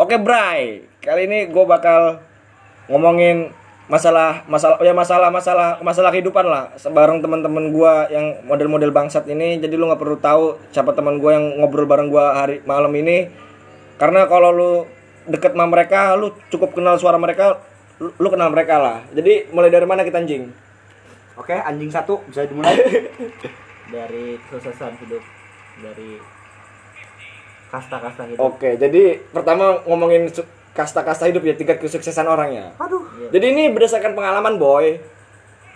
Oke Bray, kali ini gue bakal ngomongin masalah masalah ya masalah masalah masalah kehidupan lah bareng teman-teman gue yang model-model bangsat ini. Jadi lu nggak perlu tahu siapa teman gue yang ngobrol bareng gue hari malam ini. Karena kalau lu deket sama mereka lu cukup kenal suara mereka lu, lu kenal mereka lah. Jadi mulai dari mana kita anjing? Oke, anjing satu bisa dimulai. dari kesuksesan hidup dari kasta-kasta hidup Oke, jadi pertama ngomongin kasta-kasta hidup ya tingkat kesuksesan orangnya. Aduh. Jadi ini berdasarkan pengalaman boy,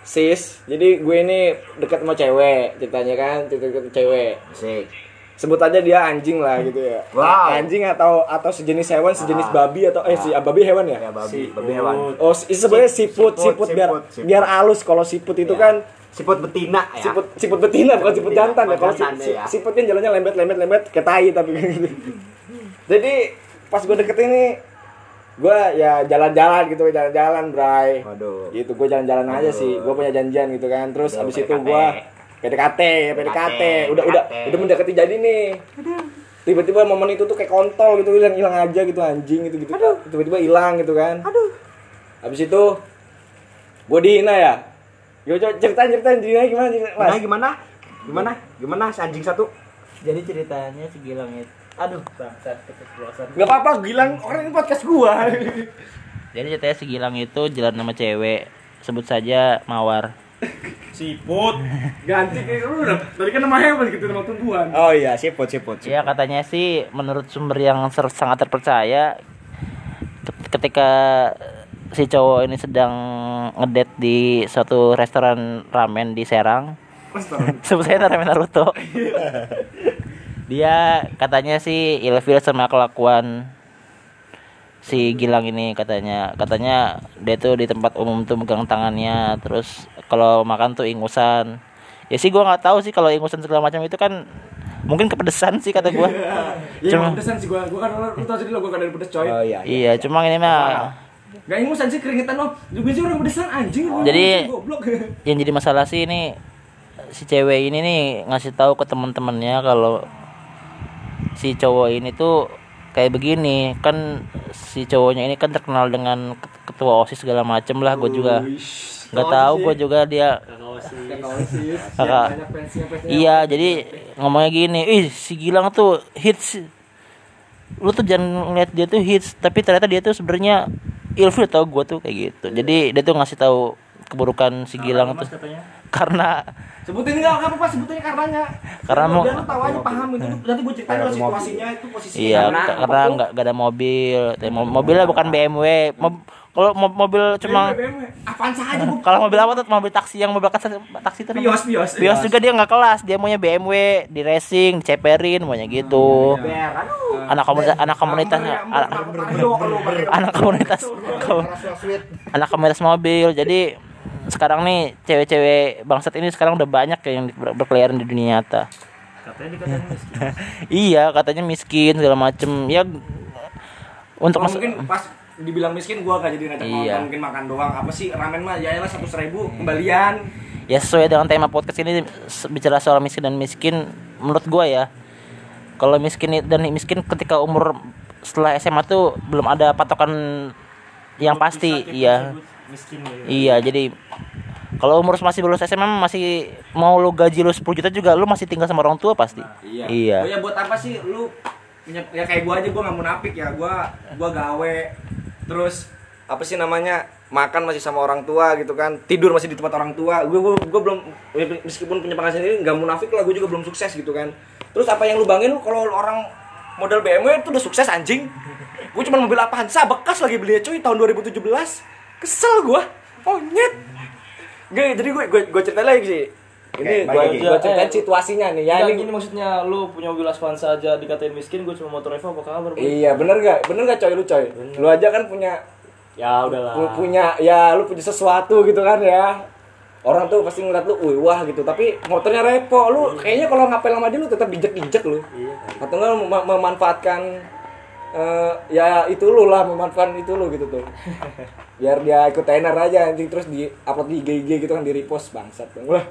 sis. Jadi gue ini dekat sama cewek, ceritanya kan, cerita cewek. Asik. Sebut aja dia anjing lah gitu ya. Wow. Anjing atau atau sejenis hewan, sejenis babi atau eh si babi hewan ya? Ya babi, babi hewan. Oh, si- sebenarnya siput, Siput, siput, biar siput, siput. biar halus kalau siput itu Ya. kan Siput betina ya. siput siput betina bukan siput jantan ya. Kalau si, ya. siput kan jalannya lembet lembet lembet kayak tai tapi kayak gitu. Jadi pas gue deket ini gue ya jalan-jalan gitu jalan-jalan bray Waduh. gitu gue jalan-jalan aja sih gue punya janjian gitu kan terus Aduh, abis itu gue PDKT ya PDKT udah udah PDKT. udah mendekati jadi nih tiba-tiba momen itu tuh kayak kontol gitu hilang hilang aja gitu anjing gitu gitu tiba-tiba hilang gitu kan Aduh. abis itu gue dihina ya Yo coba ceritain ceritain gimana Gimana mas gimana? Gimana? Gimana si anjing satu? jadi ceritanya si Gilang itu aduh bangsat keceplosan Gak apa-apa Gilang orang ini podcast gua jadi ceritanya si Gilang itu jalan sama cewek sebut saja Mawar Siput. Ganti kayak lu udah. Tadi kan nama hewan gitu nama tumbuhan. Oh iya siput siput, ya katanya sih menurut sumber yang ser- sangat terpercaya ke- ketika si cowok ini sedang ngedate di suatu restoran ramen di Serang. Sebut saya ramen Naruto. Dia katanya sih ilfil sama kelakuan si Gilang ini katanya. Katanya dia tuh di tempat umum tuh megang tangannya terus kalau makan tuh ingusan. Ya sih gua nggak tahu sih kalau ingusan segala macam itu kan mungkin kepedesan sih kata gua. Iya, Cuma- emang pedesan sih gua. Gua kan lu tau sendiri lah gua kan dari pedes coy. Oh iya iya cuma ini mah Gak ingusan sih keringetan om. Juga sih orang pedesan anjing. lu Jadi- anjing, goblok. yang jadi masalah sih ini si cewek ini nih ngasih tahu ke teman-temannya kalau si cowok ini tuh kayak begini kan si cowoknya ini kan terkenal dengan ket- ketua osis segala macem lah gue juga nggak tahu gue juga dia kakak iya jadi ngomongnya gini ih si Gilang tuh hits lu tuh jangan ngeliat dia tuh hits tapi ternyata dia tuh sebenarnya ilfil tau gue tuh kayak gitu jadi dia tuh ngasih tahu keburukan si Gilang tuh karena Sebutin enggak apa-apa sebutinnya karenanya. Karena Biar mau- lu tahu aja paham itu. Nanti gua ceritain lah situasinya itu posisinya. iya Karena ka- apa karena tuh? nggak nggak ada mobil mobilnya bukan BMW kalau mo- mobil cuma BMW, Avanza aja gua. kalau mobil apa tuh mobil taksi yang mobil taksi taksi itu Pios, pios. Bios juga dia nggak kelas dia maunya BMW di racing diceperin maunya gitu. Ber, aduh. anak komunitas anak komunitas ya, anak, komunitas anak komunitas mobil. Jadi sekarang nih cewek-cewek bangsat ini sekarang udah banyak yang ber- berkeliaran di dunia nyata. Katanya dikatain miskin. iya katanya miskin segala macem. Ya untuk Kalau mas- mungkin pas dibilang miskin gua gak jadi ngajak Iya. makan mungkin makan doang. Apa sih ramen mah ya lah satu seribu kembalian. Ya sesuai dengan tema podcast ini bicara soal miskin dan miskin menurut gua ya kalau miskin dan miskin ketika umur setelah SMA tuh belum ada patokan yang pasti iya. miskin iya jadi kalau umur masih lulus SMA masih mau lu gaji lu 10 juta juga lu masih tinggal sama orang tua pasti. Iya. Iya. Oh ya buat apa sih lu? Punya ya kayak gua aja gua nggak munafik ya. Gua gua gawe terus apa sih namanya makan masih sama orang tua gitu kan tidur masih di tempat orang tua. Gue gue gue belum meskipun punya penghasilan ini nggak munafik lah gue juga belum sukses gitu kan. Terus apa yang lu bangin lu kalau orang model BMW itu udah sukses anjing? Gue cuma mobil Avanza bekas lagi belinya cuy tahun 2017 kesel gue oh nyet Gak, jadi gue gue gue ceritain lagi sih ini balik lagi. gue ceritain situasinya nih ya ini gini maksudnya lu punya mobil Avanza aja dikatain miskin, gue cuma motor Evo apa kabar? Iya bener gak bener gak coy lu coy? Lu aja kan punya Ya udahlah. Pu- punya ya lu punya sesuatu gitu kan ya. Orang tuh pasti ngeliat lu wih wah gitu. Tapi motornya repo. Lu kayaknya kalau ngapel sama dia lu tetap dijek dijek lu atau enggak lu mem- memanfaatkan eh, ya itu lu lah memanfaatkan itu lu gitu tuh biar dia ikut tenar aja nanti terus di upload di IG IG gitu kan di repost bangsat bang wah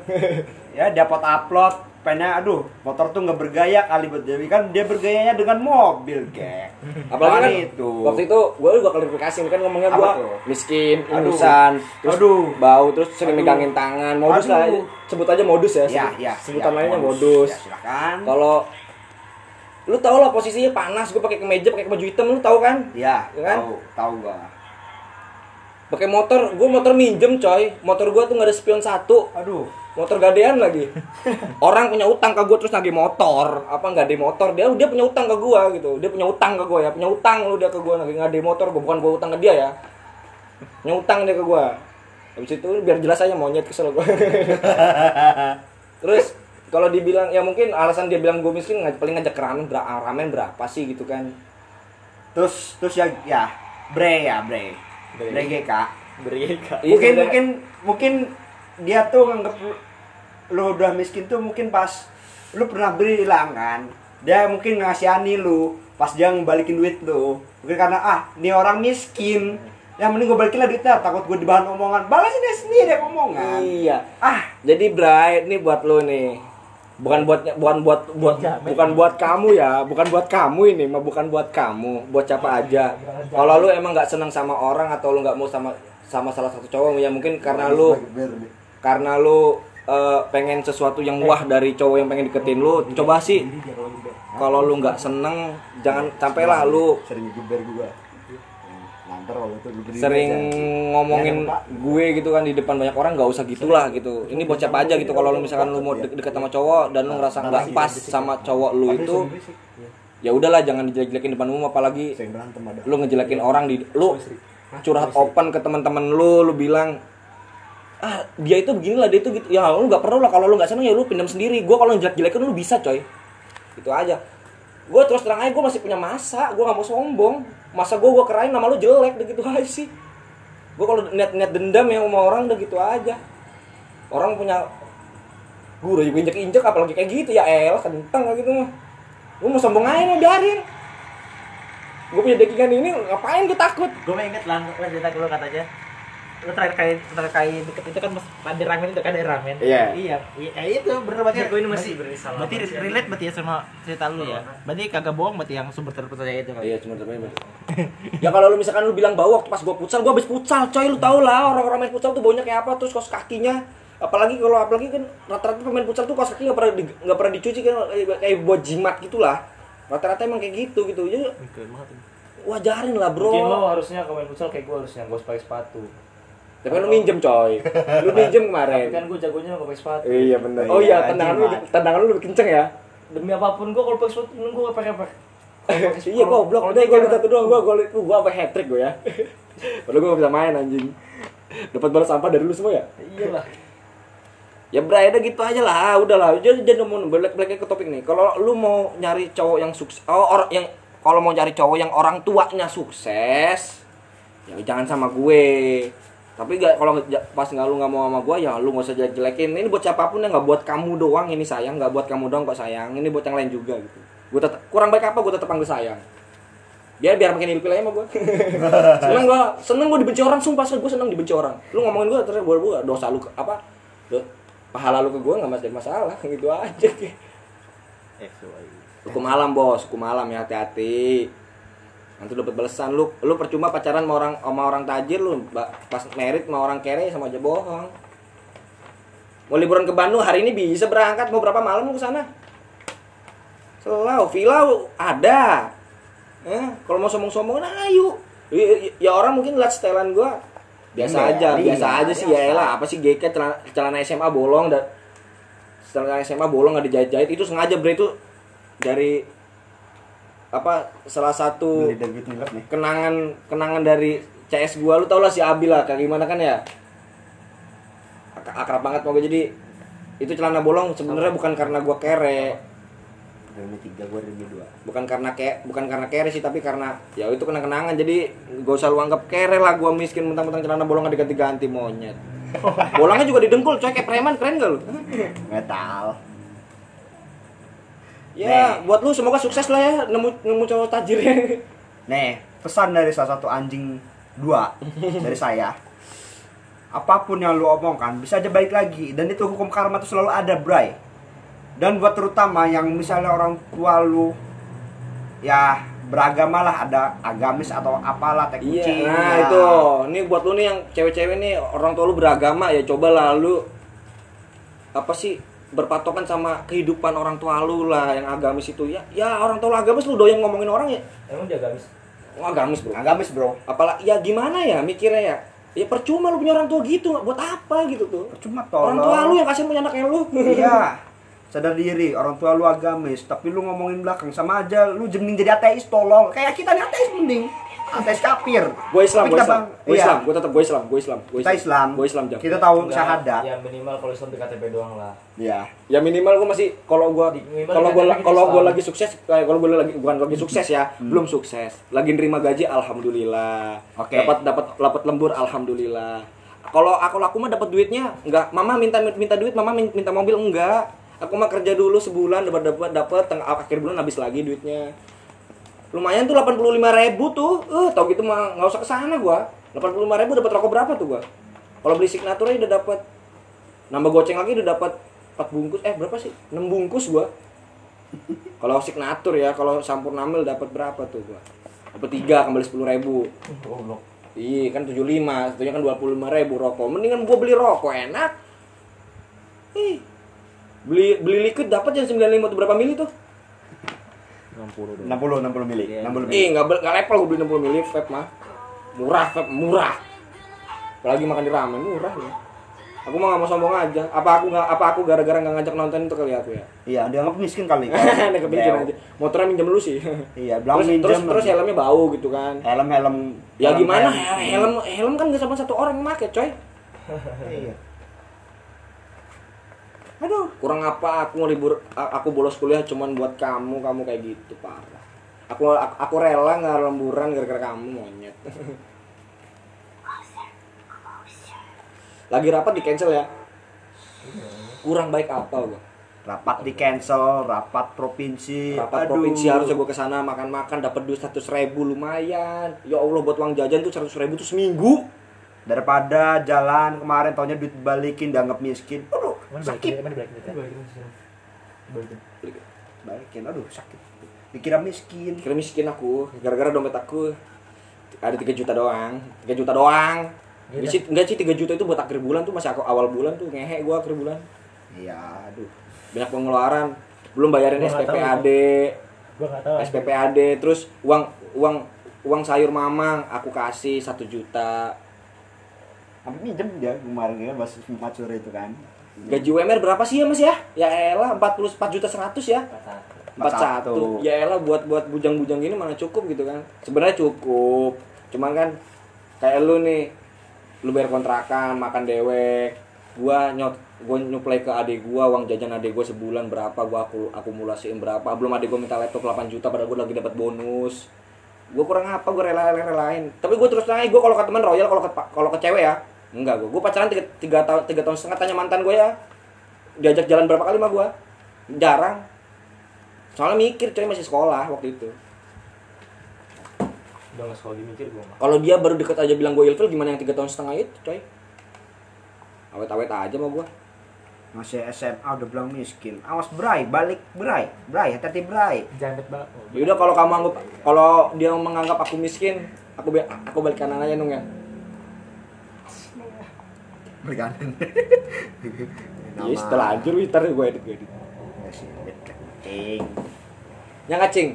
Ya dapat upload, pengen aduh motor tuh nggak bergaya kali buat Dewi kan dia bergayanya dengan mobil, gek. apalagi kan itu. waktu itu gue juga klarifikasi kan ngomongnya gue miskin Aduh. inusan terus Aduh. bau terus sering Aduh. megangin tangan modus lah Aduh. sebut aja modus ya, ya, sebut- ya, sebutan ya, lainnya modus Ya, silakan. kalau lu tau lah posisinya panas gue pakai kemeja pakai baju hitam lu tau kan? Ya, Ya kan? tahu, tahu gua. pakai motor gue motor minjem coy. Motor gue tuh nggak ada spion satu. Aduh, motor gadean lagi. Orang punya utang ke gue terus nagih motor. Apa nggak ada motor? Dia dia punya utang ke gue gitu. Dia punya utang ke gue ya. Punya utang lu dia ke gue nagih nggak ada motor gue bukan gue utang ke dia ya. Punya utang dia ke gue habis itu biar jelas aja monyet kesel gue terus kalau dibilang ya mungkin alasan dia bilang gue miskin paling ngajak ramen berapa ramen berapa sih gitu kan. Terus terus ya ya bre ya bre. Bre. GK kak. Iya, mungkin sebenarnya- mungkin mungkin dia tuh nganggep lu, lu udah miskin tuh mungkin pas lu pernah beri hilang kan. Dia mungkin ngasihani lu pas dia ngebalikin duit lu. Mungkin karena ah ini orang miskin. Yang mending gue balikin lah duitnya takut gue dibahan omongan. Balasin dia sendiri omongan. Iya. Ah. Jadi Bray, ini buat lo nih. Bukan buat bukan buat buat bukan buat kamu ya, bukan buat kamu ini, mah bukan buat kamu, buat siapa aja. Kalau lu emang nggak seneng sama orang atau lu nggak mau sama sama salah satu cowok ya mungkin karena lu karena lu eh, pengen sesuatu yang wah dari cowok yang pengen deketin lu, coba sih. Kalau lu nggak seneng jangan sampailah lu sering itu sering ngomongin gue gitu kan di depan banyak orang nggak usah gitulah gitu. Ini siapa aja gitu kalau lu misalkan lu mau de- deket sama cowok dan lu ngerasa nggak pas sama cowok lu itu ya udahlah jangan dijelek-jelekin depan umum apalagi lu ngejelekin orang di lu curhat open ke teman-teman lu lu bilang ah dia itu begini lah dia itu gitu. Ya lu nggak perlu lah kalau lu nggak seneng ya lu pinjam sendiri. Gue kalau jelek-jelekin lu bisa coy. Itu aja gue terus terang aja gue masih punya masa gue nggak mau sombong. Masa gue gue kerain nama lu jelek udah gitu aja sih. Gue kalau niat niat dendam ya sama orang udah gitu aja. Orang punya gue udah juga injek injek apalagi kayak gitu ya el kentang gitu mah. Gue mau sombong aja mah biarin. Gue punya dekingan ini ngapain gue takut? Gue inget lah lo cerita dulu katanya terakhir kali deket itu kan mas ada ramen itu kan ada ramen. Iya. iya iya itu bener berarti Gue ini masih berarti relate berarti ya sama cerita lu ya? Berarti kagak bohong berarti yang sumber terpercaya itu kan? Iya cuma terbaik Ya kalau lu misalkan lu bilang bau waktu pas gua futsal, gua habis futsal, coy. Lu tau lah orang-orang main futsal tuh baunya kayak apa terus kaos kakinya. Apalagi kalau apalagi kan rata-rata pemain futsal tuh kaos kaki nggak pernah di, nggak pernah dicuci kan kayak, kayak buat jimat gitulah. Rata-rata emang kayak gitu gitu. Jadi wajarin lah bro. Mungkin lo harusnya kalau main futsal kayak gue harusnya gue pakai sepatu. Tapi kan lu minjem coy. Lu minjem Tapi kemarin. kan gue jagonya nggak pakai sepatu. iya benar oh iya tendangan lu tendangan lu lebih kenceng ya? Demi apa pun gue kalau pakai sepatu gue gak pakai pakai. iya goblok. Udah gol satu doang gua gol itu gua sampai hat trick gua ya? Padahal gua gak bisa main anjing. Dapat balas sampah dari lu semua ya? Iya lah. ya bray udah gitu aja lah. Udahlah. Jadi jangan mau balik ke topik nih. Kalau lu mau nyari cowok yang sukses oh, orang yang kalau mau cari cowok yang orang tuanya sukses ya jangan sama gue tapi gak kalau pas nggak lu nggak mau sama gue ya lu nggak usah jelek jelekin ini buat siapa pun yang nggak buat kamu doang ini sayang. Nggak buat kamu doang kok sayang. Ini buat yang lain juga gitu. Gue tetap kurang baik apa gue tetap panggil sayang? Dia biar makin ilfil aja sama gue seneng gue seneng gue dibenci orang sumpah gue seneng dibenci orang. Lu ngomongin gue terus gue gue dosa lu ke- apa? Do- pahala lu ke gue nggak ada masalah gitu aja. Hukum malam bos hukum malam ya hati-hati nanti lu dapat balesan lu lu percuma pacaran sama orang sama orang tajir lu pas merit sama orang kere sama aja bohong mau liburan ke Bandung hari ini bisa berangkat mau berapa malam lu ke sana Selau, villa ada. Eh, kalau mau sombong-sombong, nah ayo. Ya, ya orang mungkin lihat setelan gua biasa Iya, aja, iya, biasa aja sih biasa. ya lah. Apa sih GK celana, celana SMA bolong dan celana SMA bolong nggak dijahit-jahit itu sengaja bre itu dari apa salah satu kenangan kenangan dari CS gua. Lu tau lah si Abi lah kayak gimana kan ya? Ak- akrab banget mau gue jadi itu celana bolong sebenarnya bukan karena gua kere. Realme 3 gue Realme 2. bukan karena kayak bukan karena kere sih tapi karena ya itu kena kenangan jadi gak usah lu anggap kere lah gua miskin mentang-mentang celana bolong gak diganti-ganti monyet. Bolongnya juga didengkul coy kayak preman keren gak lu? Metal. Ya buat lu semoga sukses lah ya nemu nemu cowok tajir ya Nih, pesan dari salah satu anjing dua dari saya. Apa pun yang lu omongkan bisa aja balik lagi dan itu hukum karma itu selalu ada, Bray. Dan buat terutama yang misalnya orang tua lu ya beragama lah ada agamis atau apalah teh Iya, kucing. nah ya. itu. Ini buat lu nih yang cewek-cewek nih orang tua lu beragama ya coba lalu apa sih berpatokan sama kehidupan orang tua lu lah yang agamis itu ya ya orang tua lu agamis lu doyan ngomongin orang ya Emang dia gamis? oh, agamis bro Agamis, Bro. apalagi ya gimana ya mikirnya ya ya percuma lu punya orang tua gitu nggak buat apa gitu tuh Cuma tolong. orang tua lu yang kasihan punya anak kayak lu Iya. Sadar diri, orang tua lu agamis, tapi lu ngomongin belakang sama aja lu mending jadi ateis tolol. Kayak kita nih ateis mending. Ateis kafir. gue Islam gue kita Islam gue iya. Islam gue tetap gue Islam gue Islam gue Kita Islam. gue Islam Jam. Kita tahu Enggak, syahadat. Ya minimal kalau Islam di KTP doang lah. Iya. ya minimal gue masih kalau gue kalau gue kalau gue Islam. lagi sukses kayak kalau gue lagi bukan lagi sukses ya belum sukses lagi nerima gaji alhamdulillah Oke. dapat dapat dapat lembur alhamdulillah kalau aku aku mah dapat duitnya enggak mama minta minta duit mama min- minta mobil enggak aku mah kerja dulu sebulan dapat dapat dapat tengah akhir bulan habis lagi duitnya lumayan tuh 85.000 ribu tuh eh tau gitu mah nggak usah ke sana gua 85.000 ribu dapat rokok berapa tuh gua kalau beli signature udah dapat nambah goceng lagi udah dapat 4 bungkus eh berapa sih 6 bungkus gua kalau signature ya kalau sampur namil dapat berapa tuh gua dapat 3 kembali 10.000 ribu Goblok. Iya kan 75, satunya kan 25 ribu rokok. Mendingan gua beli rokok enak. Ih. Beli beli liquid dapat yang 95 tuh berapa mili tuh? 60 60 60 mili. Iya. 60 mili. Ih, enggak enggak level gua beli 60 mili vape mah. Murah vape, murah. Apalagi makan di ramen murah ya. Aku mah gak mau sombong aja. Apa aku nggak apa aku gara-gara nggak ngajak nonton itu kali aku ya? Iya, dianggap miskin kali. Nih kepikiran aja. Motornya minjem lu sih. Iya, bilang terus, minjem terus, terus helmnya bau gitu kan. Helm-helm. Ya helm- gimana? helm. Helm helm kan gak sama satu orang yang make, coy. Iya. Aduh, kurang apa aku ngelibur a- aku bolos kuliah cuman buat kamu, kamu kayak gitu parah. Aku aku, aku rela nggak lemburan gara-gara kamu monyet. Lagi rapat di cancel ya. Kurang baik apa gua? Rapat di cancel, rapat provinsi. Rapat Aduh. provinsi harusnya gua ke sana makan-makan dapat duit seratus ribu lumayan. Ya Allah buat uang jajan tuh seratus ribu tuh seminggu. Daripada jalan kemarin taunya duit balikin dianggap miskin. Aduh, Mana sakit. balikin, mana balikin duitnya? Balikin, aduh sakit. Dikira miskin. Kira miskin aku gara-gara dompet aku ada 3 juta doang. 3 juta doang. Iya. Di situ- enggak sih 3 juta itu buat akhir bulan tuh masih aku awal bulan tuh ngehe gua akhir bulan. Iya, aduh. Banyak pengeluaran. Belum bayarin Gua SPPAD, Gua tahu. SPPAD, terus uang uang uang sayur mamang aku kasih 1 juta. Sampai minjem dia kemarin kan pas Jumat sore itu kan. Gaji UMR berapa sih ya Mas ya? Ya elah 44 juta 100 ya. 41. 41. Ya elah buat buat bujang-bujang gini mana cukup gitu kan. Sebenarnya cukup. Cuman kan kayak lu nih lu bayar kontrakan, makan dewek. Gua nyot gua nyuplai ke adik gua uang jajan adik gua sebulan berapa gua aku akumulasiin berapa. Belum adik gua minta laptop 8 juta padahal gua lagi dapat bonus. Gua kurang apa gua rela-relain. Tapi gua terus naik gua kalau ke teman royal kalau ke kalau ke cewek ya. Enggak gua. Gua pacaran 3, 3 tahun 3 tahun setengah tanya mantan gua ya. Diajak jalan berapa kali mah gua? Jarang. Soalnya mikir coy masih sekolah waktu itu. Udah nggak sekolah mikir gue mah. Kalau dia baru deket aja bilang gue ilfil gimana yang tiga tahun setengah itu coy? Awet-awet aja mah gue. Masih SMA udah bilang miskin. Awas Bray, balik Bray. Bray, hati-hati Bray. Jangan banget. Yaudah kalau kamu anggap kalau dia menganggap aku miskin, aku aku balik kanan aja nung ya. Balik kanan. Iya setelah anjir wih, ntar gue edit gue edit. Ya kucing. Yang ngacing.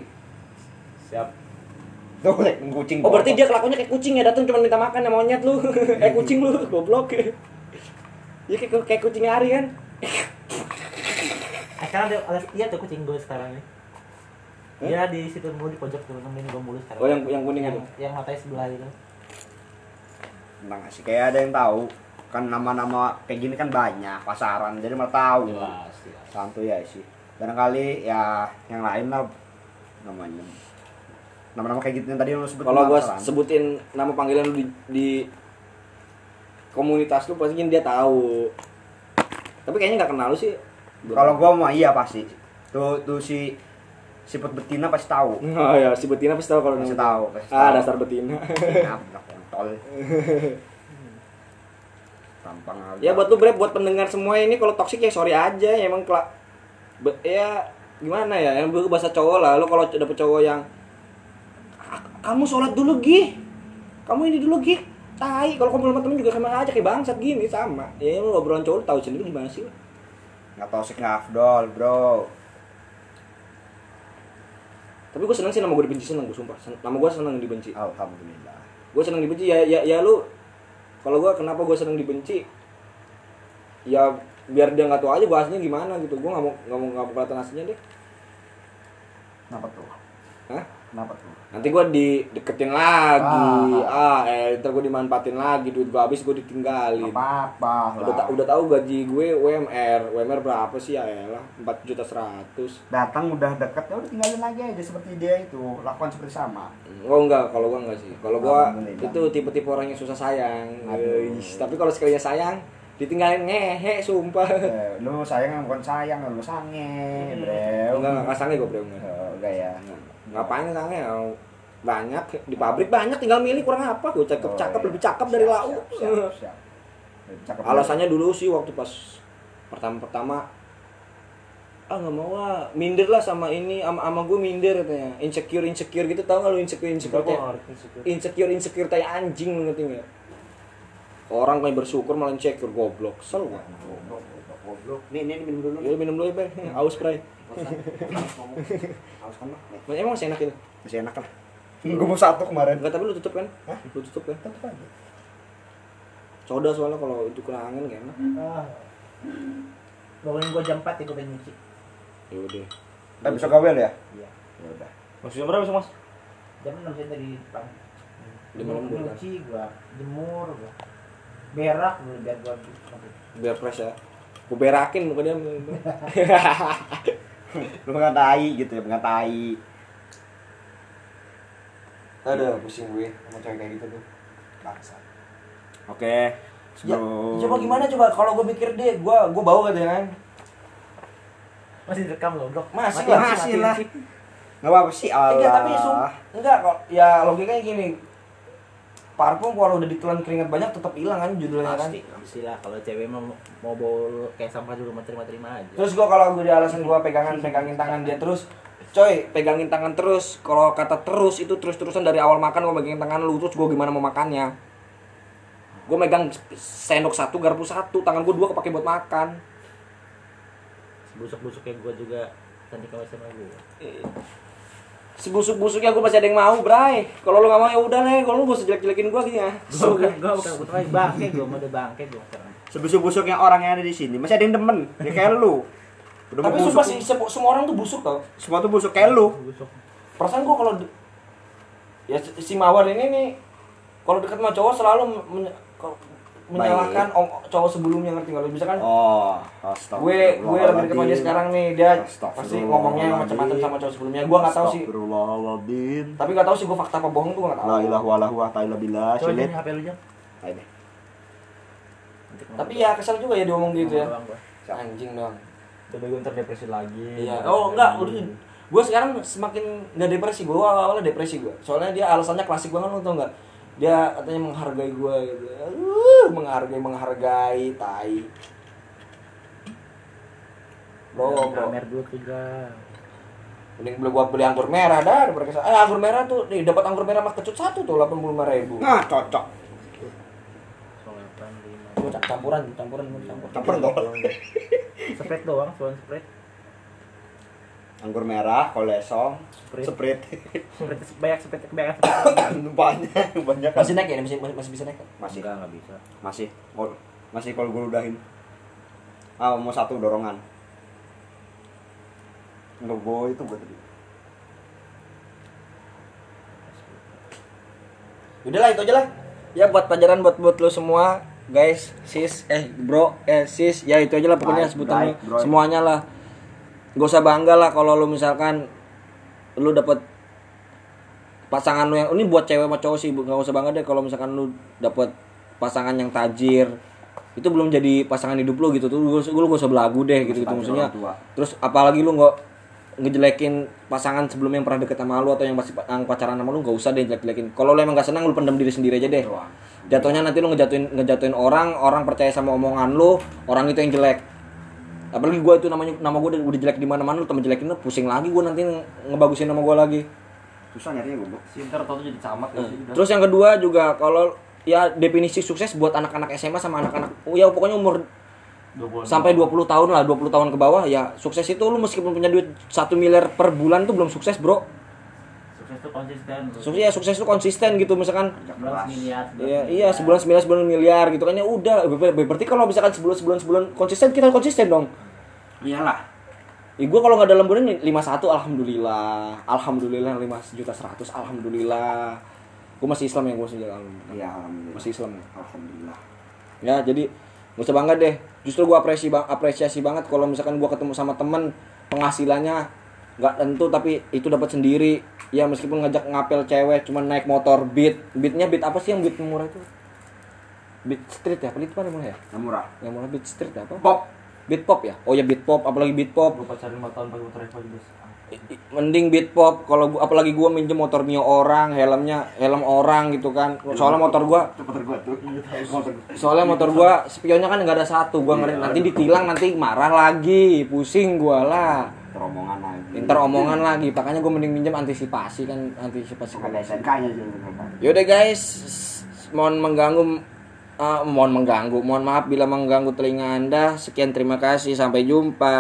Siap. Tuh, kucing. Oh berarti dia kelakuannya kayak kucing ya datang cuma minta makan ya monyet lu. eh kucing lu, goblok. Ya kayak kayak kucing hari kan. Eh, sekarang ada, ada iya tuh kucing gue sekarang nih. Dia di situ mulu di pojok tuh nemenin gue mulu sekarang. Oh yang yang kuning yang, itu. yang matanya sebelah itu. Tentang nggak sih kayak ada yang tahu kan nama-nama kayak gini kan banyak pasaran jadi mau tahu Jelas, jelas. santuy ya sih barangkali ya yang lain lah namanya nama-nama kayak gitu yang tadi yang lu sebut Kalau gue sebutin nama panggilan lu di, di komunitas lu pasti dia tahu. Tapi kayaknya nggak kenal lu sih. kalau gua mah iya pasti tuh tuh si siput betina pasti tahu Oh ya, si betina pasti tahu kalau pasti tahu pasti Ah, tahu. dasar betina. Kontol tampang aja. Ya buat lu bre, buat pendengar semua ini kalau toksik ya sorry aja, ya emang kela be- ya gimana ya, yang bahasa cowok lah, lu kalau dapet cowok yang "Ah, kamu sholat dulu gih, kamu ini dulu gih, tai kalau kumpul sama temen juga sama aja kayak bangsat gini sama, ya lu obrolan cowok lu tahu sendiri gimana sih? nggak toxic nggak afdol bro. Tapi gue seneng sih nama gue dibenci seneng gue sumpah, nama gue seneng dibenci. alhamdulillah. Gue seneng dibenci ya ya ya lu kalau gue kenapa gue seneng dibenci? Ya biar dia nggak tahu aja bahasnya gimana gitu. Gue nggak mau nggak mau nggak mau kelihatan aslinya deh. Kenapa tuh? Hah? Kenapa tuh? Nanti gue dideketin lagi. Ah, eh ntar gue dimanfaatin lagi. Duit gue habis gue ditinggalin. Apa apa udah ta- udah tahu gaji gue WMR WMR berapa sih? Ya elah empat juta seratus. Datang udah deket ya udah tinggalin lagi aja seperti dia itu. Lakukan seperti sama. Oh enggak, kalau gua enggak sih. Kalau gua Alhamdulillah. itu tipe-tipe orang yang susah sayang. Aduh. Eish, tapi kalau sekalinya sayang, ditinggalin. Ngehe sumpah. Eh, lu sayang bukan sayang lu sange bro Enggak, enggak sange gua, Bro. Enggak. Oh, enggak ya Ngapain sange? Oh, Banyak di pabrik banyak tinggal milih kurang apa? Gua cakep Oh, cakep iya. lebih cakep dari lau. Alasannya dulu sih waktu pas pertama-pertama ah nggak mau ah minder lah sama ini sama sama gue minder katanya insecure insecure gitu tau gak lu insecure insecure Gue kayak insecure insecure kayak anjing lu ngerti nggak orang kayak bersyukur malah insecure goblok sel Goblok, goblok, goblok. Nih, nih, minum dulu. ya minum dulu ya Bay. aus spray Haus kan, Mak? Emang masih enak itu Masih enak lah. Gue mau satu kemarin. enggak tapi lu tutup kan Hah? lu tutup kan Tetep aja. soda soalnya kalau itu kena angin gak enak Ah. Bangunin gua jam 4 ya gua pengen nyuci. ya udah Kita bisa gawel ya? Iya. Ya udah. Maksudnya berapa sih mas? Jam 6 saya tadi depan. Di malam kan? nyuci gua jemur gua. Berak dulu biar gua biar fresh ya gue berakin muka dia Lu mengatai gitu ya, mengatai. ada pusing gue sama cewek kayak gitu tuh Bangsa. Oke. Ya, sebelum- coba gimana coba kalau gue pikir deh, gue gue bau katanya kan. masih direkam loh, Bro. Masih masih mati. lah. Nggak apa-apa sih, Allah. Enggak, tapi sum, enggak kok. Ya logikanya gini. Parfum kalau udah ditelan keringat banyak tetap hilang kan judulnya kan. Pasti, pasti lah kalau cewek mau mau bawa kayak sampah juga mau terima-terima aja. Terus gue kalau gue di alasan gue pegangan pegangin tangan dia terus, coy pegangin tangan terus. Kalau kata terus itu terus terusan dari awal makan gue megangin tangan lu terus gue gimana mau makannya. Gue megang sendok satu garpu satu, tangan gue dua kepake buat makan. Busuk-busuk kayak gua juga cantik sama sama gua. Sebusuk-busuknya gue masih ada yang mau, Bray. Kalau lu gak mau ya udah lah, kalau lu gak usah jelek-jelekin gue gitu ya. Gua bukan gua bukan lagi bangke gua mau ada bangke gua sekarang. Sebusuk-busuknya orang yang ada di sini masih ada yang demen. Ya kayak lu. Udah Tapi sumpah sih, se- semua orang tuh busuk tau. Semua tuh busuk kayak lu. Busuk. Perasaan gue kalau ya si Mawar ini nih kalau deket sama cowok selalu menyalahkan om- cowok sebelumnya ngerti nggak lu? Bisa kan Oh, gue gue lagi deket sama dia sekarang nih dia pasti ngomongnya macam-macam sama cowok sebelumnya. Gue nggak tahu sih. Astagfirullahaladzim. tapi nggak tahu sih gue fakta apa bohong tuh nggak tahu. La ilaha illallah wa ta'ala billah. Coba nih HP lu jam. Tapi ya kesel juga ya diomong gitu ya. Anjing dong. Udah gue ntar depresi lagi. iya. Oh enggak udah. Gue sekarang semakin nggak depresi gue awalnya depresi gue soalnya dia alasannya klasik banget lo tau nggak dia katanya menghargai gue gitu uh, menghargai menghargai tai bro Kamer dulu tuh Jam. mending beli gua beli anggur merah dah daripada ke sana eh anggur merah tuh nih dapat anggur merah mas kecut satu tuh delapan puluh lima ribu Nah, cocok. 85. Gua cam- campuran campuran gua campur Campur dong. Spread doang, soal spread. Anggur merah, kolesong, Sprite. sprit. Spread banyak spread banyak banyak, banyak. masih naik ya masih masih, masih bisa naik kan? Masih, Enggak, enggak bisa. masih. Masih kalau gue udahin. Ah, mau satu dorongan. Logo itu gue tadi. Udahlah itu aja lah. Ya buat pelajaran buat buat lo semua, guys, sis, eh bro, eh sis, ya itu aja lah pokoknya sebutannya semuanya lah. Gak usah bangga lah kalau lo misalkan lu dapet pasangan lu yang ini buat cewek sama cowok sih gak usah bangga deh kalau misalkan lu dapet pasangan yang tajir. Itu belum jadi pasangan hidup lu gitu. Tuh lu, lu gak usah belagu deh gitu gitu maksudnya. terus apalagi lu nggak ngejelekin pasangan sebelum yang pernah deket sama lu atau yang masih yang pacaran sama lu nggak usah deh jelek-jelekin. Kalau lu emang gak senang lu pendam diri sendiri aja deh. Jatuhnya nanti lu ngejatuhin ngejatuhin orang orang percaya sama omongan lu orang itu yang jelek apalagi gua itu namanya nama gua udah, udah jelek di mana-mana lu temen jelekin pusing lagi gua nanti nge- ngebagusin nama gua lagi. Susah nyarinya goblok Sinter tau jadi camat ya udah. terus yang kedua juga kalau ya definisi sukses buat anak-anak SMA sama anak-anak ya pokoknya umur 20 sampai 20 tahun lah 20 tahun ke bawah ya sukses itu lu meskipun punya duit 1 miliar per bulan tuh belum sukses bro Sukses tuh konsisten. sukses ya sukses itu konsisten gitu. Misalkan Sebelas miliar. Iya, iya sebulan sembilan sebulan miliar gitu kan ya udah. Ber- ber- berarti kalau misalkan sebulan sebulan sebulan konsisten kita konsisten dong. Iyalah. Ya gue kalau nggak dalam bulan ini 51 alhamdulillah. Alhamdulillah 5 juta 100 alhamdulillah. Gue masih Islam ya gue masih alhamdulillah iya alhamdulillah. Masih Islam ya. alhamdulillah. Ya jadi gak usah bangga deh. Justru gue apresiasi bang apresiasi banget kalau misalkan gue ketemu sama temen penghasilannya nggak tentu tapi itu dapat sendiri. Ya meskipun ngajak ngapel cewek cuman naik motor beat. Beatnya beat apa sih yang beat murah itu? Beat street ya apa itu apa namanya ya? Yang murah. Yang murah beat street apa? Pop. Beat pop ya? Oh ya beat pop. Apalagi beat pop. Gue pacaran 5 tahun pakai motor Evo juga mending beat pop. Kalau gua apalagi gua minjem motor mio orang helmnya helm orang gitu kan. Soalnya motor. gua itu motor gua tuh. Motor gua. soalnya motor gua spionnya kan nggak ada satu. Gua ngeri nanti ditilang nanti marah lagi. Pusing gua lah teromongan lagi. Ntar omongan lagi makanya gua mending minjem antisipasi kan antisipasi ada SNK nya juga Yaudah guys, mohon mengganggu ah, mohon mengganggu, mohon maaf bila mengganggu telinga Anda. Sekian terima kasih, sampai jumpa.